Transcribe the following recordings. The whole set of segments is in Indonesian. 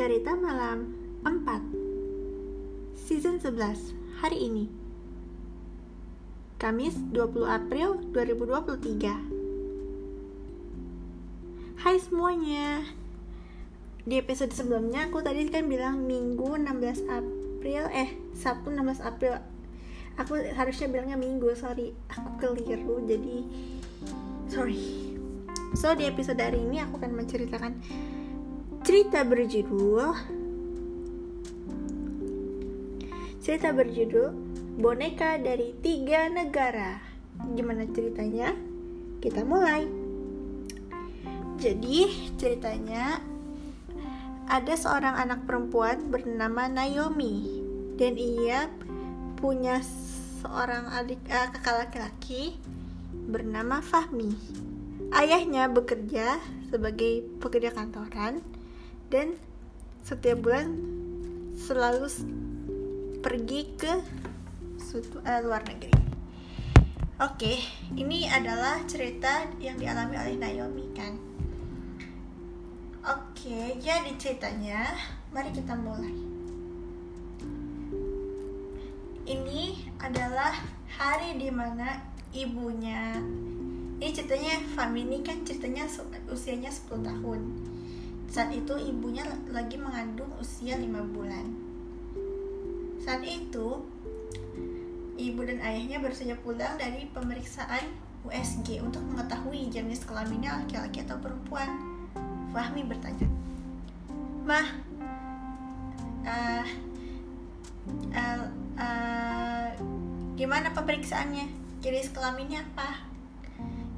Cerita Malam 4 Season 11 Hari ini. Kamis 20 April 2023 Hai semuanya. Di episode sebelumnya aku tadi kan bilang Minggu 16 April Eh Sabtu 16 April. Aku harusnya bilangnya Minggu Sorry. Aku keliru jadi Sorry. So di episode hari ini aku akan menceritakan cerita berjudul cerita berjudul boneka dari tiga negara. Gimana ceritanya? Kita mulai. Jadi ceritanya ada seorang anak perempuan bernama Naomi dan ia punya seorang adik uh, kakak laki-laki bernama Fahmi. Ayahnya bekerja sebagai pekerja kantoran dan setiap bulan selalu pergi ke uh, luar negeri. Oke, ini adalah cerita yang dialami oleh Naomi kan. Oke, jadi ceritanya, mari kita mulai. Ini adalah hari di mana ibunya ini ceritanya Fami ini kan ceritanya usianya 10 tahun saat itu ibunya lagi mengandung usia 5 bulan. Saat itu, ibu dan ayahnya baru saja pulang dari pemeriksaan USG untuk mengetahui jenis kelaminnya laki-laki atau perempuan. Fahmi bertanya, Mah, uh, uh, uh, gimana pemeriksaannya? Jenis kelaminnya apa?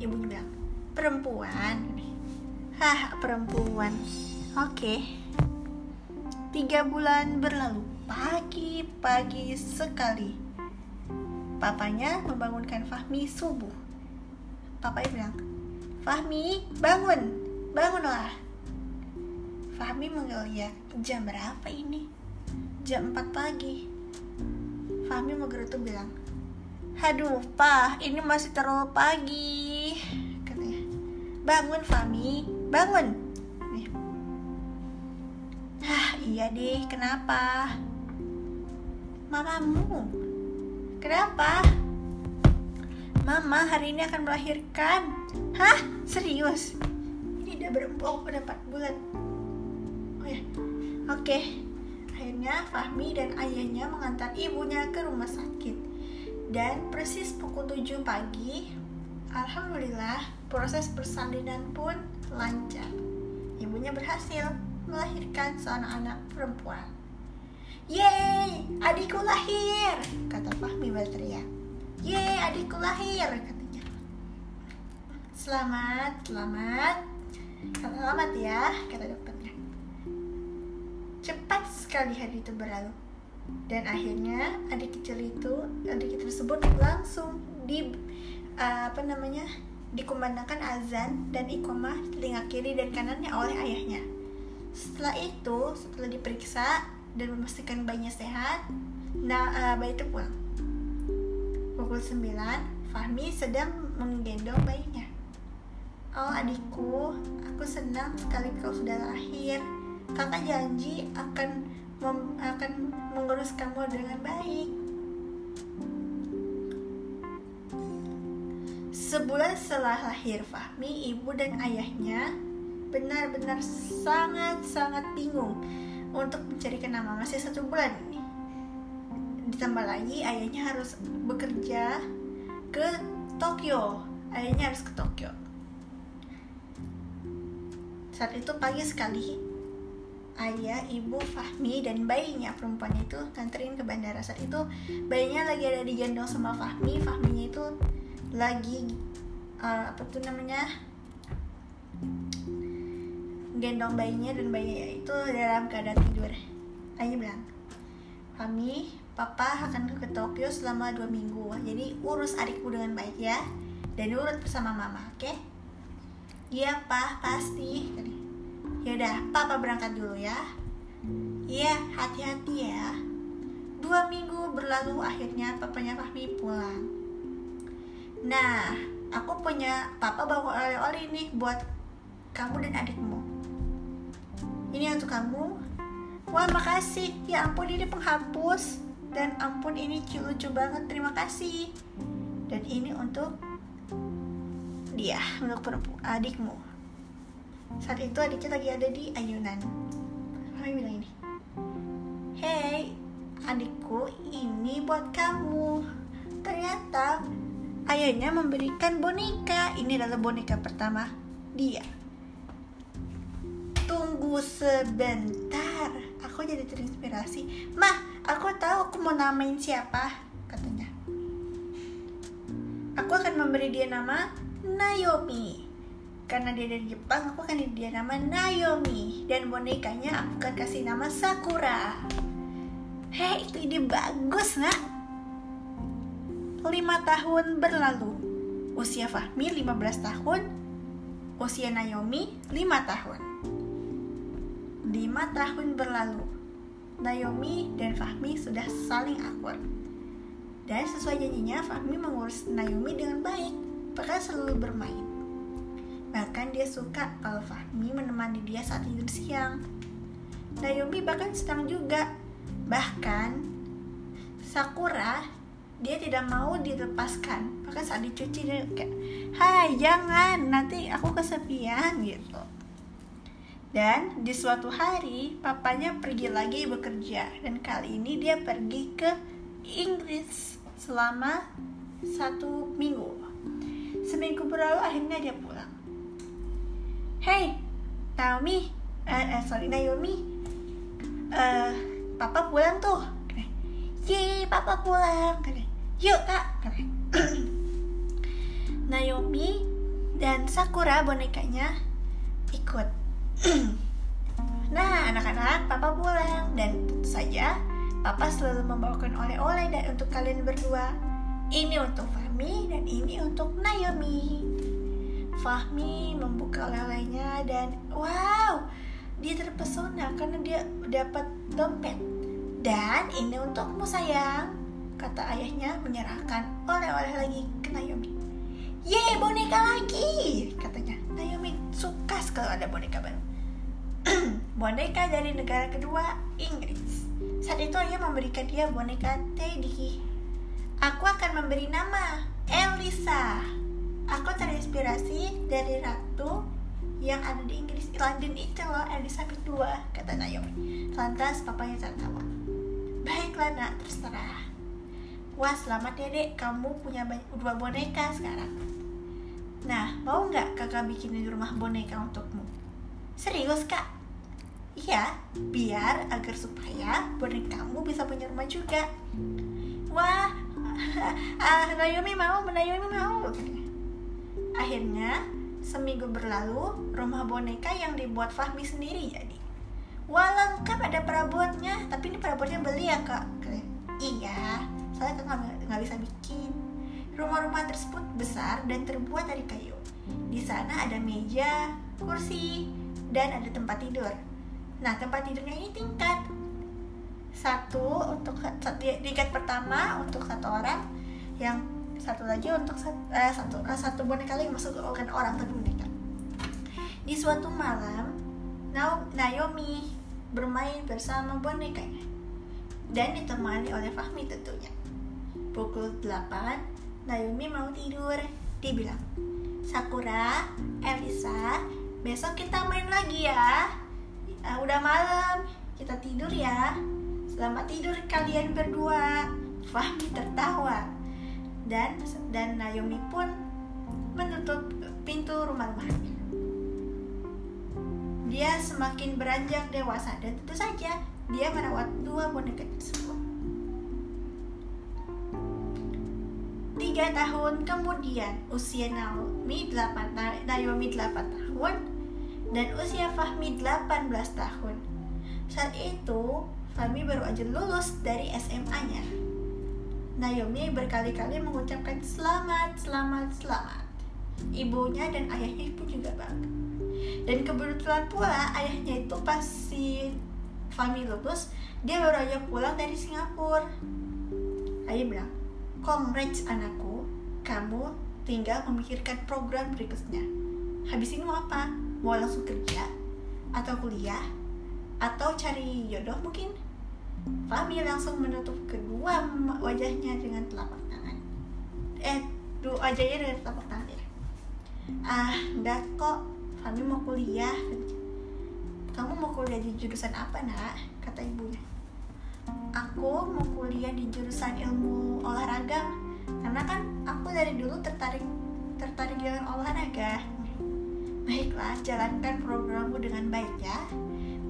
Ibunya bilang, perempuan. Hah, perempuan. Oke. Tiga bulan berlalu. Pagi-pagi sekali. Papanya membangunkan Fahmi subuh. Papanya bilang, Fahmi, bangun. Bangunlah. Fahmi menggeliat. Jam berapa ini? Jam 4 pagi. Fahmi menggerutu bilang, Aduh, Pak, ini masih terlalu pagi. Bangun, Fahmi bangun Hah, iya deh, kenapa? Mamamu, kenapa? Mama hari ini akan melahirkan Hah? Serius? Ini udah berempuk pada 4 bulan Oh ya, oke Akhirnya Fahmi dan ayahnya mengantar ibunya ke rumah sakit Dan persis pukul 7 pagi Alhamdulillah proses persalinan pun lancar. Ibunya berhasil melahirkan seorang anak perempuan. Yeay, adikku lahir, kata Fahmi berteriak. Yeay, adikku lahir, katanya. Selamat, selamat, selamat ya, kata dokternya. Cepat sekali hari itu berlalu. Dan akhirnya adik kecil itu, adik tersebut langsung di uh, apa namanya dikumandangkan azan dan ikomah telinga kiri dan kanannya oleh ayahnya. Setelah itu, setelah diperiksa dan memastikan bayinya sehat, nah uh, bayi itu pulang. Pukul 9, Fahmi sedang menggendong bayinya. Oh adikku, aku senang sekali kau sudah lahir. Kakak janji akan akan mengurus kamu dengan baik. Sebulan setelah lahir Fahmi, ibu dan ayahnya benar-benar sangat-sangat bingung untuk mencarikan nama masih satu bulan ini. Ditambah lagi ayahnya harus bekerja ke Tokyo. Ayahnya harus ke Tokyo. Saat itu pagi sekali, ayah, ibu, Fahmi, dan bayinya perempuan itu nganterin ke bandara. Saat itu bayinya lagi ada di gendong sama Fahmi. Fahminya itu lagi uh, apa tuh namanya? Gendong bayinya dan bayinya itu dalam keadaan tidur. Ayah bilang kami papa akan ke Tokyo selama dua minggu. Jadi urus adikku dengan baik ya dan urut bersama mama oke? Okay? iya pak pasti yaudah papa berangkat dulu ya. Iya hati-hati ya. Dua minggu berlalu akhirnya papanya Fahmi pulang Nah, aku punya papa bawa oleh-oleh nih buat kamu dan adikmu. Ini untuk kamu. Wah makasih. Ya ampun ini penghapus. Dan ampun ini lucu banget. Terima kasih. Dan ini untuk dia untuk adikmu. Saat itu adiknya lagi ada di ayunan. Kami bilang ini? Hey adikku ini buat kamu. Ternyata ayahnya memberikan boneka. Ini adalah boneka pertama dia. Tunggu sebentar. Aku jadi terinspirasi. Mah aku tahu aku mau namain siapa katanya. Aku akan memberi dia nama Naomi. Karena dia dari Jepang aku akan beri dia nama Naomi. Dan bonekanya aku akan kasih nama Sakura. Hei itu ide bagus nak lima tahun berlalu usia Fahmi 15 tahun usia Naomi 5 tahun Lima tahun berlalu, Naomi dan Fahmi sudah saling akur. Dan sesuai janjinya, Fahmi mengurus Naomi dengan baik, bahkan selalu bermain. Bahkan dia suka kalau Fahmi menemani dia saat tidur siang. Naomi bahkan senang juga. Bahkan Sakura dia tidak mau dilepaskan. Bahkan saat dicuci dia kayak, "Hai, jangan, nanti aku kesepian." gitu. Dan di suatu hari papanya pergi lagi bekerja dan kali ini dia pergi ke Inggris selama satu minggu. Seminggu berlalu akhirnya dia pulang. Hey, Naomi, eh, eh sorry Naomi, uh, papa pulang tuh. Yeay, papa pulang. Yuk kak. Naomi dan Sakura bonekanya ikut nah, anak-anak, papa pulang dan tentu saja papa selalu membawakan oleh-oleh dan untuk kalian berdua. Ini untuk Fahmi dan ini untuk Naomi. Fahmi membuka oleh-olehnya dan wow, dia terpesona karena dia dapat dompet. Dan ini untukmu sayang, kata ayahnya menyerahkan oleh-oleh lagi ke Naomi. Ye, boneka lagi, katanya. Naomi suka sekali ada boneka baru. boneka dari negara kedua, Inggris. Saat itu ayah memberikan dia boneka Teddy. Aku akan memberi nama Elisa. Aku terinspirasi dari ratu yang ada di Inggris London itu loh Elizabeth II kata Naomi lantas papanya tertawa baiklah nak terserah wah selamat ya dek kamu punya dua boneka sekarang nah mau nggak kakak bikin di rumah boneka untukmu serius kak Iya, biar agar supaya bonekamu bisa punya rumah juga. Wah, ah, Naomi mau, Naomi mau. Akhirnya, seminggu berlalu, rumah boneka yang dibuat Fahmi sendiri jadi. Wah lengkap ada perabotnya, tapi ini perabotnya beli ya kak? Iya, soalnya kan nggak bisa bikin. Rumah-rumah tersebut besar dan terbuat dari kayu. Di sana ada meja, kursi, dan ada tempat tidur Nah, tempat tidurnya ini tingkat. Satu untuk tingkat pertama untuk satu orang, yang satu lagi untuk eh, satu eh, satu boneka lagi masuk bukan orang tapi boneka. Di suatu malam, Naomi bermain bersama bonekanya dan ditemani oleh Fahmi tentunya. Pukul 8, Naomi mau tidur. Dia bilang, Sakura, Elisa, besok kita main lagi ya. Uh, udah malam kita tidur ya. Selamat tidur kalian berdua. Fahmi tertawa. Dan dan Naomi pun menutup pintu rumah-rumahnya dia semakin beranjak dewasa. Dan tentu saja dia merawat dua boneka tersebut tiga tahun kemudian usia Naomi 8 Naomi 8 tahun dan usia Fahmi 18 tahun. Saat itu, Fahmi baru aja lulus dari SMA-nya. Naomi berkali-kali mengucapkan selamat, selamat, selamat. Ibunya dan ayahnya pun juga bangga. Dan kebetulan pula ayahnya itu pas si Fahmi lulus, dia baru aja pulang dari Singapura. Ayah bilang, Congrats anakku, kamu tinggal memikirkan program berikutnya. Habis ini mau apa? mau langsung kerja? Atau kuliah? Atau cari jodoh mungkin? Fahmi langsung menutup kedua wajahnya dengan telapak tangan. Eh dua wajahnya dengan telapak tangan ya. Ah enggak kok. Fahmi mau kuliah. Kamu mau kuliah di jurusan apa nak? Kata ibunya. Aku mau kuliah di jurusan ilmu olahraga karena kan aku dari dulu tertarik tertarik dengan olahraga. Baiklah jalankan programmu dengan baik ya.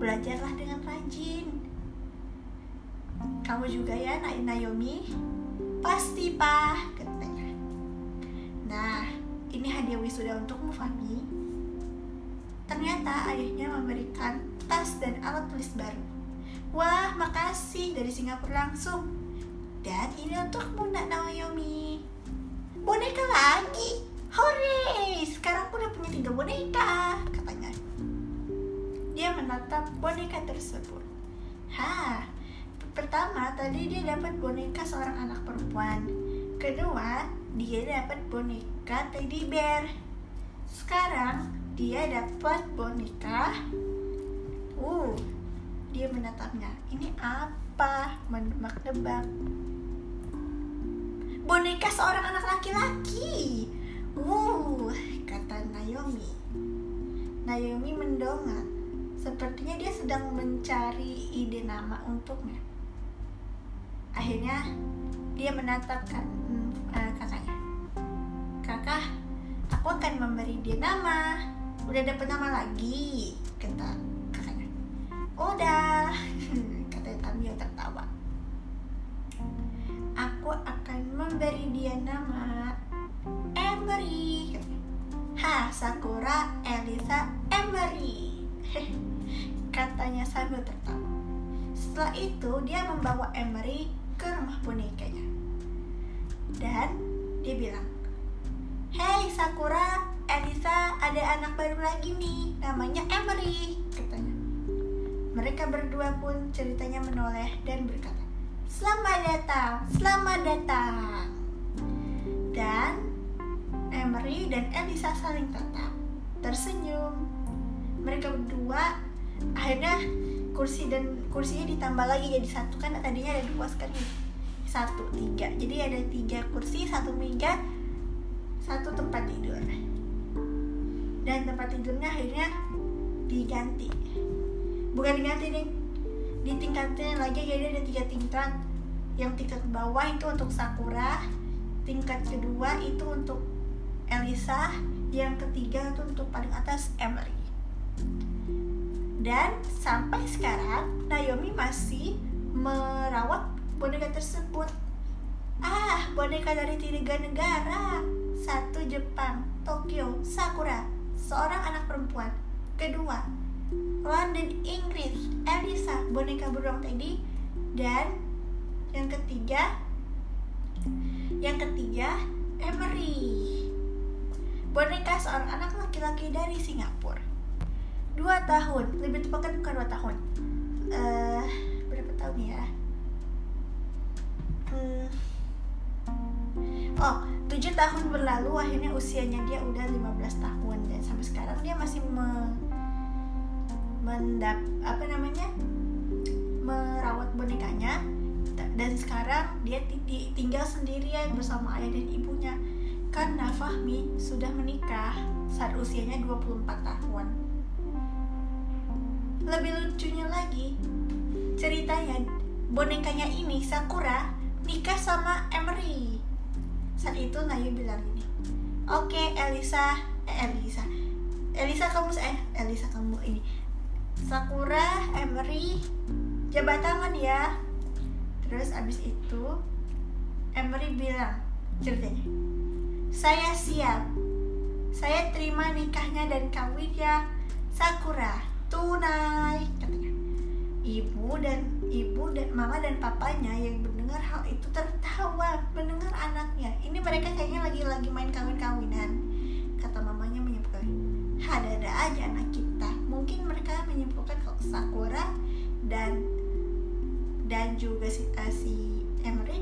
Belajarlah dengan rajin. Kamu juga ya Naomi. Pasti pak katanya nah ini hadiah wisuda untukmu Fami ternyata ayahnya memberikan tas dan alat tulis baru. Wah makasih. Dari Singapura langsung dan ini untukmu nak Naomi. Boneka lagi. Hore! Sekarang aku udah punya tiga boneka katanya. Dia menatap boneka tersebut. Ha pertama tadi dia dapat boneka seorang anak perempuan. Kedua dia dapat boneka teddy bear. Sekarang dia dapat boneka uh dia menatapnya. Ini apa? Menebak-nebak boneka seorang anak laki-laki. Uh kata Naomi. Naomi mendongak. Sepertinya dia sedang mencari ide nama untuknya. Akhirnya dia menatapkan uh, kakaknya. Kakak aku akan memberi dia nama. Udah dapet nama lagi kata kakaknya. Udah memberi dia nama Emery Ha, Sakura, Elisa, Emery Katanya sambil tertawa. Setelah itu dia membawa Emery ke rumah bonekanya. Dan dia bilang Hei Sakura, Elisa, ada anak baru lagi nih. Namanya Emery Katanya. Mereka berdua pun ceritanya menoleh dan berkata Selamat datang, selamat dan Elisa saling tatap Tersenyum. Mereka berdua akhirnya kursi dan kursinya ditambah lagi jadi satu. Kan tadinya ada dua sekarang satu tiga. Jadi ada tiga kursi satu meja satu tempat tidur. Dan tempat tidurnya akhirnya diganti. Bukan diganti nih ditingkatin lagi jadi ada tiga tingkat. Yang tingkat bawah itu untuk Sakura tingkat kedua itu untuk Elisa yang ketiga itu untuk paling atas Emily dan sampai sekarang Naomi masih merawat boneka tersebut. Ah, boneka dari tiga negara. Satu Jepang, Tokyo, Sakura, seorang anak perempuan. Kedua, London, Inggris, Elisa, boneka beruang teddy. Dan yang ketiga, yang ketiga, Emery. Boneka seorang anak laki-laki dari Singapura. Dua tahun lebih tepatnya bukan dua tahun. Uh, berapa tahun ya? Hmm. oh tujuh tahun berlalu akhirnya usianya dia udah 15 tahun. Dan sampai sekarang dia masih me, mendap apa namanya? Merawat bonekanya. Dan sekarang dia tinggal sendirian bersama ayah dan ibunya karena Fahmi sudah menikah saat usianya 24 tahun. Lebih lucunya lagi ceritanya bonekanya ini Sakura nikah sama Emery. Saat itu Nayu bilang ini oke okay, Elisa eh, Elisa Elisa kamu eh Elisa kamu ini Sakura Emery jabat tangan ya. Terus abis itu Emery bilang ceritanya saya siap. Saya terima nikahnya dan kawinnya Sakura tunai katanya. Ibu dan ibu dan mama dan papanya yang mendengar hal itu tertawa mendengar anaknya. Ini mereka kayaknya lagi lagi main kawin-kawinan kata mamanya menyimpulkan ada-ada aja anak kita. Mungkin mereka menyimpulkan kalau Sakura dan dan juga si, uh, si Emery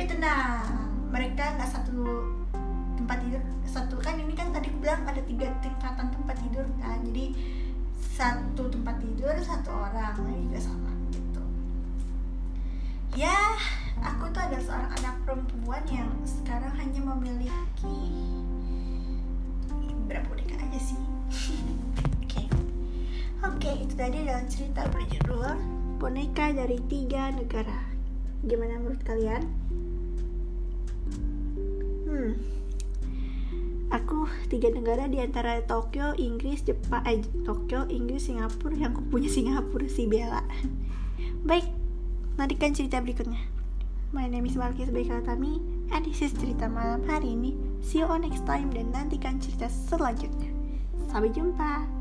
tapi tenang mereka nggak satu tempat tidur. Satu kan ini kan tadi aku bilang ada tiga tingkatan tempat tidur kan? Jadi satu tempat tidur satu orang nah, juga sama gitu. Ya aku tuh adalah seorang anak perempuan yang sekarang hanya memiliki berapa boneka aja sih? Oke. Oke itu tadi adalah cerita berjudul boneka dari tiga negara. Gimana menurut kalian hmm aku tiga negara di antara Tokyo, Inggris, Jepang, eh, Tokyo, Inggris, Singapura yang aku punya Singapura si Bella. Baik, nantikan cerita berikutnya. My name is Malkis Bekatami and this is cerita malam hari ini. See you on next time dan nantikan cerita selanjutnya. Sampai jumpa.